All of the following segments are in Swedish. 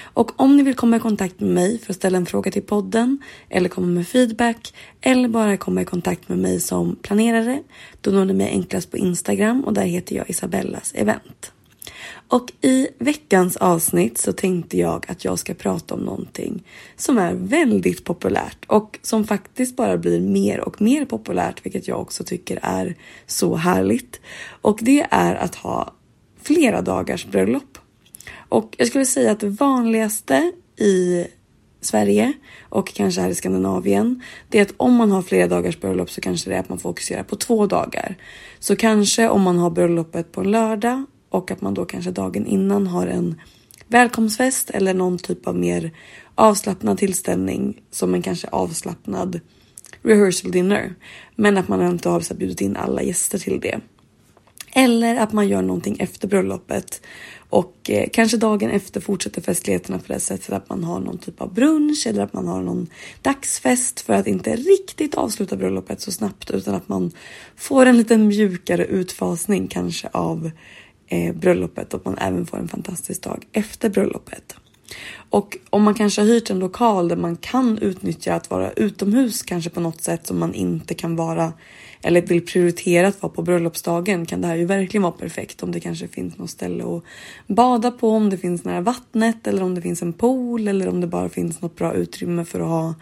Och om ni vill komma i kontakt med mig för att ställa en fråga till podden eller komma med feedback eller bara komma i kontakt med mig som planerare då når ni mig enklast på Instagram och där heter jag Isabellas event. Och i veckans avsnitt så tänkte jag att jag ska prata om någonting som är väldigt populärt och som faktiskt bara blir mer och mer populärt, vilket jag också tycker är så härligt. Och det är att ha flera dagars bröllop. Och jag skulle säga att det vanligaste i Sverige och kanske här i Skandinavien, det är att om man har flera dagars bröllop så kanske det är att man fokuserar på två dagar. Så kanske om man har bröllopet på en lördag och att man då kanske dagen innan har en välkomstfest eller någon typ av mer avslappnad tillställning som en kanske avslappnad rehearsal dinner. Men att man inte har bjudit in alla gäster till det. Eller att man gör någonting efter bröllopet och eh, kanske dagen efter fortsätter festligheterna på det sättet att man har någon typ av brunch eller att man har någon dagsfest för att inte riktigt avsluta bröllopet så snabbt utan att man får en lite mjukare utfasning kanske av eh, bröllopet och att man även får en fantastisk dag efter bröllopet. Och om man kanske har hyrt en lokal där man kan utnyttja att vara utomhus kanske på något sätt som man inte kan vara eller vill prioritera att vara på bröllopsdagen kan det här ju verkligen vara perfekt. Om det kanske finns något ställe att bada på, om det finns nära vattnet eller om det finns en pool eller om det bara finns något bra utrymme för att ha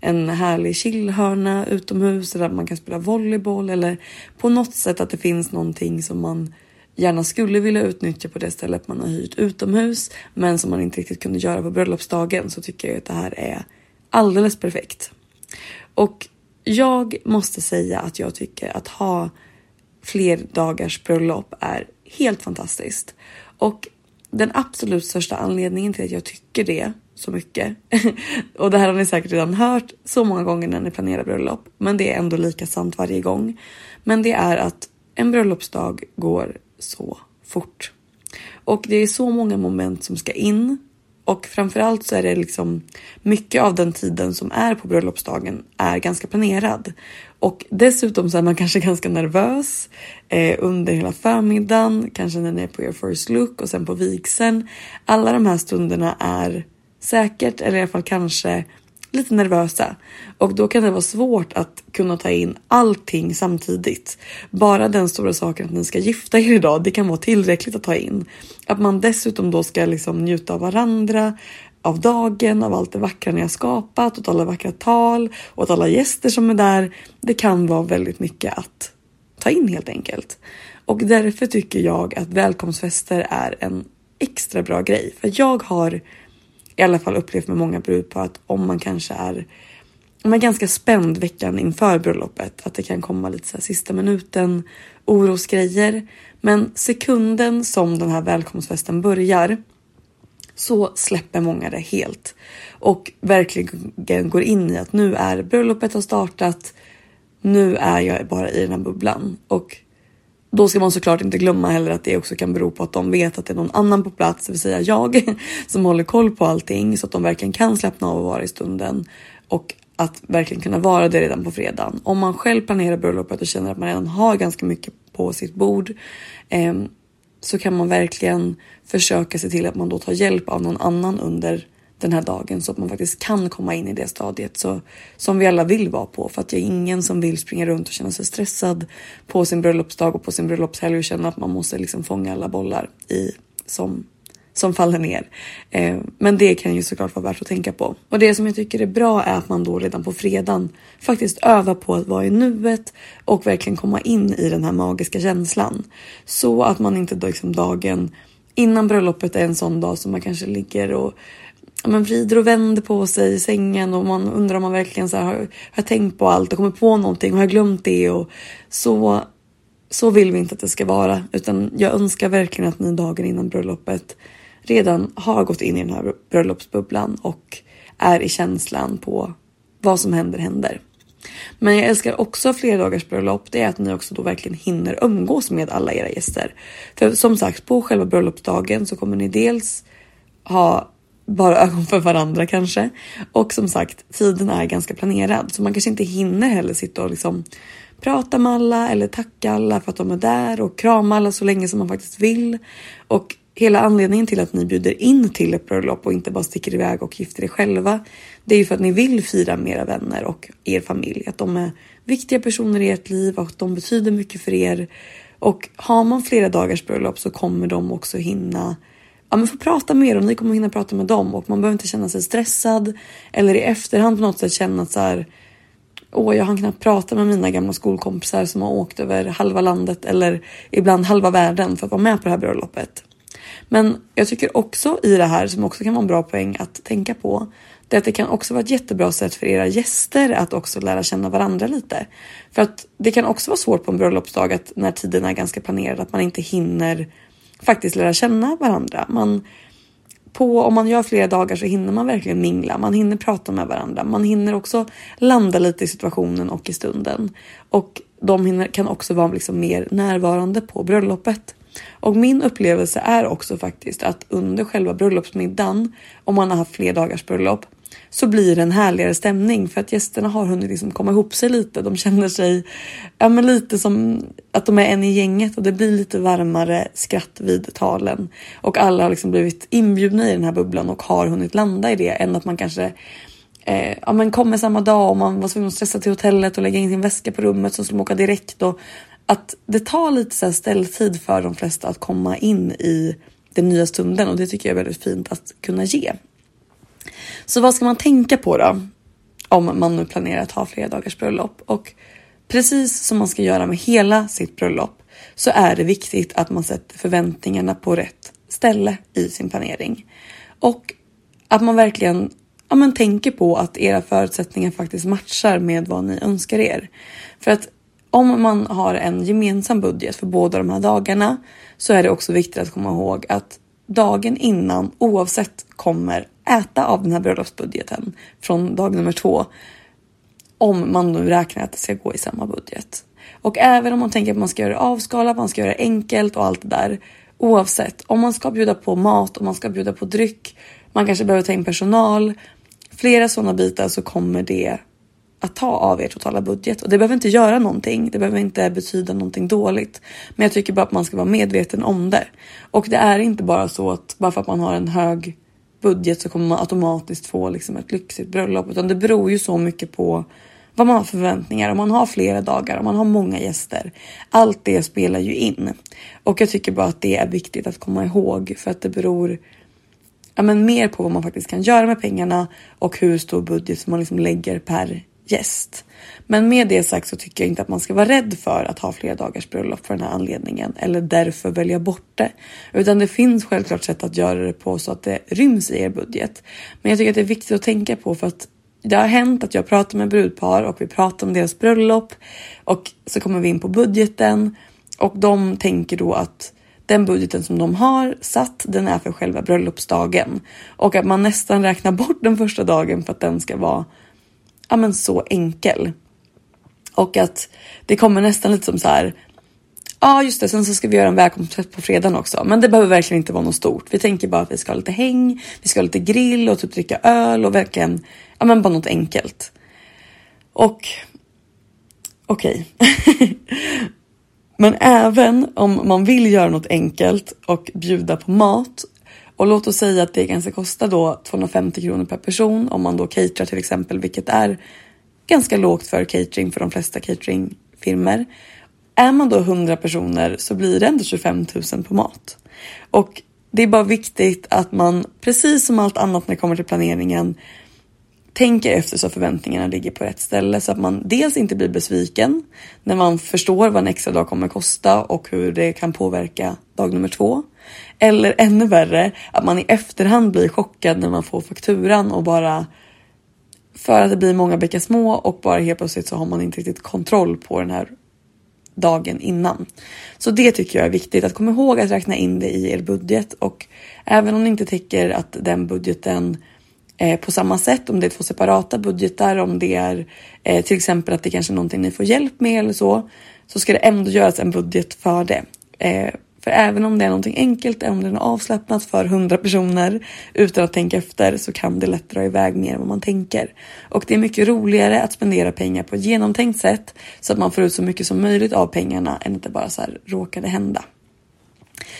en härlig chillhörna utomhus eller att man kan spela volleyboll eller på något sätt att det finns någonting som man gärna skulle vilja utnyttja på det stället man har hyrt utomhus men som man inte riktigt kunde göra på bröllopsdagen så tycker jag att det här är alldeles perfekt. Och jag måste säga att jag tycker att ha fler dagars bröllop är helt fantastiskt. Och den absolut största anledningen till att jag tycker det så mycket och det här har ni säkert redan hört så många gånger när ni planerar bröllop, men det är ändå lika sant varje gång. Men det är att en bröllopsdag går så fort och det är så många moment som ska in och framförallt så är det liksom mycket av den tiden som är på bröllopsdagen är ganska planerad. Och dessutom så är man kanske ganska nervös eh, under hela förmiddagen, kanske när ni är på er first look och sen på vigseln. Alla de här stunderna är säkert, eller i alla fall kanske lite nervösa och då kan det vara svårt att kunna ta in allting samtidigt. Bara den stora saken att ni ska gifta er idag, det kan vara tillräckligt att ta in. Att man dessutom då ska liksom njuta av varandra, av dagen, av allt det vackra ni har skapat, åt alla vackra tal, åt alla gäster som är där. Det kan vara väldigt mycket att ta in helt enkelt. Och därför tycker jag att välkomstfester är en extra bra grej. För jag har i alla fall upplevt med många brudpar att om man kanske är om man är ganska spänd veckan inför bröllopet, att det kan komma lite så här sista minuten orosgrejer. Men sekunden som den här välkomstfesten börjar så släpper många det helt och verkligen går in i att nu är bröllopet har startat. Nu är jag bara i den här bubblan och då ska man såklart inte glömma heller att det också kan bero på att de vet att det är någon annan på plats, det vill säga jag, som håller koll på allting så att de verkligen kan slappna av och vara i stunden och att verkligen kunna vara det redan på fredagen. Om man själv planerar bröllopet och känner att man redan har ganska mycket på sitt bord eh, så kan man verkligen försöka se till att man då tar hjälp av någon annan under den här dagen så att man faktiskt kan komma in i det stadiet så, som vi alla vill vara på. För att det är ingen som vill springa runt och känna sig stressad på sin bröllopsdag och på sin bröllopshelg och känna att man måste liksom fånga alla bollar i som som faller ner. Eh, men det kan ju såklart vara värt att tänka på. Och det som jag tycker är bra är att man då redan på fredagen faktiskt övar på att vara i nuet och verkligen komma in i den här magiska känslan. Så att man inte då liksom dagen innan bröllopet är en sån dag som man kanske ligger och man vrider och vänder på sig i sängen och man undrar om man verkligen så här, har, har tänkt på allt och kommit på någonting och har glömt det och så så vill vi inte att det ska vara utan jag önskar verkligen att ni dagen innan bröllopet redan har gått in i den här bröllopsbubblan och är i känslan på vad som händer händer. Men jag älskar också flera dagars bröllop. Det är att ni också då verkligen hinner umgås med alla era gäster. För som sagt, på själva bröllopsdagen så kommer ni dels ha bara ögon för varandra kanske. Och som sagt, tiden är ganska planerad så man kanske inte hinner heller sitta och liksom prata med alla eller tacka alla för att de är där och krama alla så länge som man faktiskt vill. Och hela anledningen till att ni bjuder in till ett bröllop och inte bara sticker iväg och gifter er själva. Det är ju för att ni vill fira med era vänner och er familj. Att de är viktiga personer i ert liv och att de betyder mycket för er. Och har man flera dagars bröllop så kommer de också hinna ja, men få prata med er och ni kommer hinna prata med dem och man behöver inte känna sig stressad eller i efterhand på något sätt känna att så här, Åh, jag har knappt pratat med mina gamla skolkompisar som har åkt över halva landet eller ibland halva världen för att vara med på det här bröllopet. Men jag tycker också i det här som också kan vara en bra poäng att tänka på. Det att det kan också vara ett jättebra sätt för era gäster att också lära känna varandra lite. För att det kan också vara svårt på en bröllopsdag att när tiden är ganska planerad att man inte hinner faktiskt lära känna varandra. Man, på, om man gör flera dagar så hinner man verkligen mingla. Man hinner prata med varandra. Man hinner också landa lite i situationen och i stunden. Och de hinner, kan också vara liksom mer närvarande på bröllopet. Och min upplevelse är också faktiskt att under själva bröllopsmiddagen, om man har haft fler dagars bröllop, så blir det en härligare stämning för att gästerna har hunnit liksom komma ihop sig lite. De känner sig ja, men lite som att de är en i gänget och det blir lite varmare skratt vid talen och alla har liksom blivit inbjudna i den här bubblan och har hunnit landa i det än att man kanske eh, ja, men kommer samma dag och man var tvungen att stressa till hotellet och lägga in sin väska på rummet så skulle man åka direkt och att det tar lite så här ställtid för de flesta att komma in i den nya stunden och det tycker jag är väldigt fint att kunna ge. Så vad ska man tänka på då? Om man nu planerar att ha flera dagars bröllop och precis som man ska göra med hela sitt bröllop så är det viktigt att man sätter förväntningarna på rätt ställe i sin planering och att man verkligen ja, men tänker på att era förutsättningar faktiskt matchar med vad ni önskar er. För att om man har en gemensam budget för båda de här dagarna så är det också viktigt att komma ihåg att dagen innan oavsett kommer äta av den här bröllopsbudgeten från dag nummer två. Om man nu räknar att det ska gå i samma budget. Och även om man tänker att man ska göra det avskalat, man ska göra det enkelt och allt det där. Oavsett om man ska bjuda på mat, om man ska bjuda på dryck, man kanske behöver ta in personal. Flera sådana bitar så kommer det att ta av er totala budget och det behöver inte göra någonting. Det behöver inte betyda någonting dåligt, men jag tycker bara att man ska vara medveten om det. Och det är inte bara så att bara för att man har en hög budget så kommer man automatiskt få liksom ett lyxigt bröllop, utan det beror ju så mycket på vad man har förväntningar, om man har flera dagar, om man har många gäster. Allt det spelar ju in. Och jag tycker bara att det är viktigt att komma ihåg för att det beror ja, men mer på vad man faktiskt kan göra med pengarna och hur stor budget som man liksom lägger per gäst. Men med det sagt så tycker jag inte att man ska vara rädd för att ha flera dagars bröllop för den här anledningen eller därför välja bort det. Utan det finns självklart sätt att göra det på så att det ryms i er budget. Men jag tycker att det är viktigt att tänka på för att det har hänt att jag pratar med brudpar och vi pratar om deras bröllop och så kommer vi in på budgeten och de tänker då att den budgeten som de har satt, den är för själva bröllopsdagen och att man nästan räknar bort den första dagen för att den ska vara ja, men så enkel. Och att det kommer nästan lite som så här. Ja, just det. Sen så ska vi göra en välkomsttvätt på fredagen också, men det behöver verkligen inte vara något stort. Vi tänker bara att vi ska ha lite häng, vi ska ha lite grill och typ dricka öl och verkligen ja, men bara något enkelt. Och okej, okay. men även om man vill göra något enkelt och bjuda på mat och låt oss säga att det kanske kostar då 250 kronor per person om man då caterar till exempel, vilket är ganska lågt för catering för de flesta cateringfirmor. Är man då 100 personer så blir det ändå 25 000 på mat. Och det är bara viktigt att man, precis som allt annat när det kommer till planeringen, tänker efter så förväntningarna ligger på rätt ställe så att man dels inte blir besviken när man förstår vad en extra dag kommer kosta och hur det kan påverka dag nummer två. Eller ännu värre, att man i efterhand blir chockad när man får fakturan och bara för att det blir många bäckar små och bara helt plötsligt så har man inte riktigt kontroll på den här dagen innan. Så det tycker jag är viktigt att komma ihåg att räkna in det i er budget och även om ni inte täcker att den budgeten eh, på samma sätt, om det är två separata budgetar, om det är eh, till exempel att det kanske är någonting ni får hjälp med eller så, så ska det ändå göras en budget för det. Eh, för även om det är någonting enkelt, även om det är avslappnat för 100 personer utan att tänka efter så kan det lätt dra iväg mer än vad man tänker. Och det är mycket roligare att spendera pengar på ett genomtänkt sätt så att man får ut så mycket som möjligt av pengarna än att det bara så här råkade hända.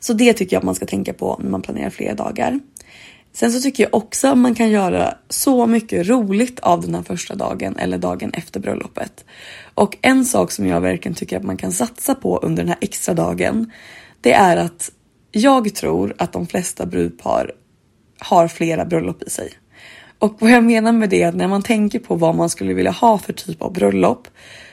Så det tycker jag att man ska tänka på när man planerar flera dagar. Sen så tycker jag också att man kan göra så mycket roligt av den här första dagen eller dagen efter bröllopet. Och en sak som jag verkligen tycker att man kan satsa på under den här extra dagen det är att jag tror att de flesta brudpar har flera bröllop i sig. Och vad jag menar med det är att när man tänker på vad man skulle vilja ha för typ av bröllop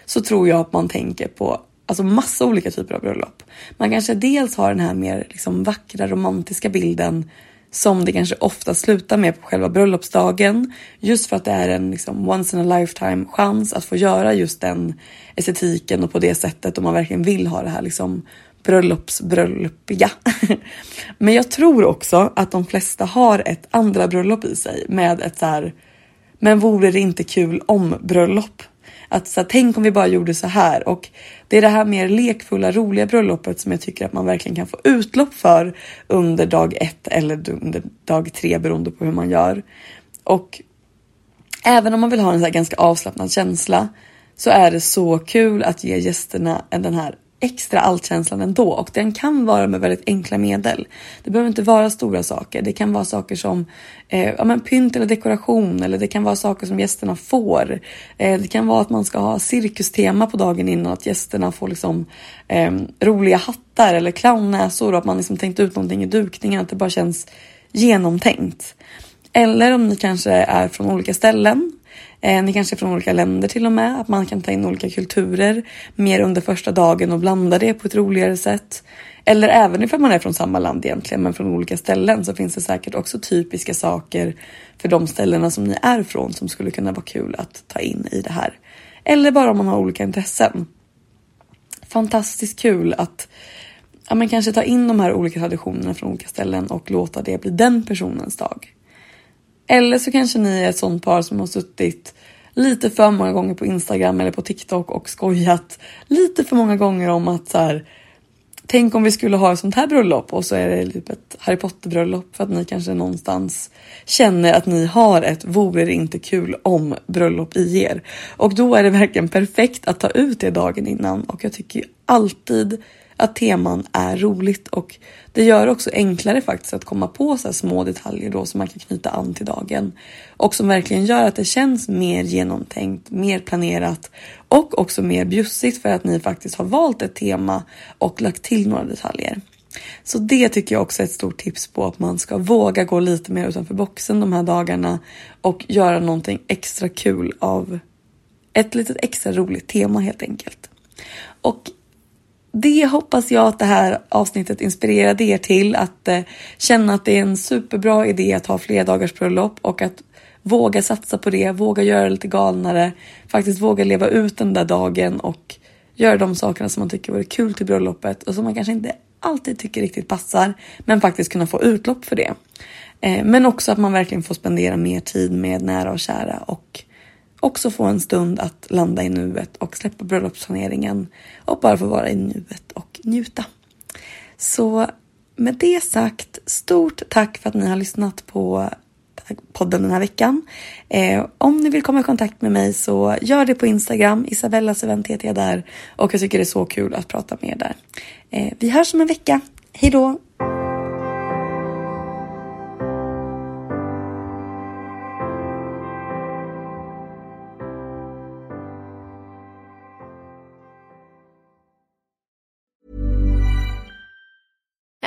så tror jag att man tänker på alltså massa olika typer av bröllop. Man kanske dels har den här mer liksom vackra romantiska bilden som det kanske ofta slutar med på själva bröllopsdagen. Just för att det är en liksom once in a lifetime chans att få göra just den estetiken och på det sättet om man verkligen vill ha det här liksom bröllopsbröllopiga. Men jag tror också att de flesta har ett andra bröllop i sig med ett så här. Men vore det inte kul om bröllop? Att så här, tänk om vi bara gjorde så här och det är det här mer lekfulla, roliga bröllopet som jag tycker att man verkligen kan få utlopp för under dag ett eller under dag tre beroende på hur man gör. Och även om man vill ha en så ganska avslappnad känsla så är det så kul att ge gästerna den här extra allkänslan ändå och den kan vara med väldigt enkla medel. Det behöver inte vara stora saker. Det kan vara saker som eh, ja, men pynt eller dekoration eller det kan vara saker som gästerna får. Eh, det kan vara att man ska ha cirkustema på dagen innan att gästerna får liksom eh, roliga hattar eller clownnäsor och att man liksom tänkt ut någonting i dukningen att det bara känns genomtänkt. Eller om ni kanske är från olika ställen Eh, ni kanske är från olika länder till och med, att man kan ta in olika kulturer mer under första dagen och blanda det på ett roligare sätt. Eller även ifall man är från samma land egentligen, men från olika ställen så finns det säkert också typiska saker för de ställena som ni är från som skulle kunna vara kul att ta in i det här. Eller bara om man har olika intressen. Fantastiskt kul att ja, men kanske ta in de här olika traditionerna från olika ställen och låta det bli den personens dag. Eller så kanske ni är ett sånt par som har suttit lite för många gånger på Instagram eller på TikTok och skojat lite för många gånger om att så här, tänk om vi skulle ha ett sånt här bröllop och så är det typ ett Harry Potter bröllop för att ni kanske någonstans känner att ni har ett vore det inte kul om bröllop i er. Och då är det verkligen perfekt att ta ut det dagen innan och jag tycker ju alltid att teman är roligt och det gör också enklare faktiskt att komma på så små detaljer då som man kan knyta an till dagen och som verkligen gör att det känns mer genomtänkt, mer planerat och också mer bjussigt för att ni faktiskt har valt ett tema och lagt till några detaljer. Så det tycker jag också är ett stort tips på att man ska våga gå lite mer utanför boxen de här dagarna och göra någonting extra kul av ett litet extra roligt tema helt enkelt. Och det hoppas jag att det här avsnittet inspirerade er till att eh, känna att det är en superbra idé att ha flera dagars bröllop och att våga satsa på det, våga göra det lite galnare, faktiskt våga leva ut den där dagen och göra de sakerna som man tycker vore kul till bröllopet och som man kanske inte alltid tycker riktigt passar, men faktiskt kunna få utlopp för det. Eh, men också att man verkligen får spendera mer tid med nära och kära och också få en stund att landa i nuet och släppa bröllopsplaneringen och bara få vara i nuet och njuta. Så med det sagt, stort tack för att ni har lyssnat på podden den här veckan. Eh, om ni vill komma i kontakt med mig så gör det på Instagram. Isabellas event heter jag där och jag tycker det är så kul att prata med er där. Eh, vi hörs om en vecka. Hej då!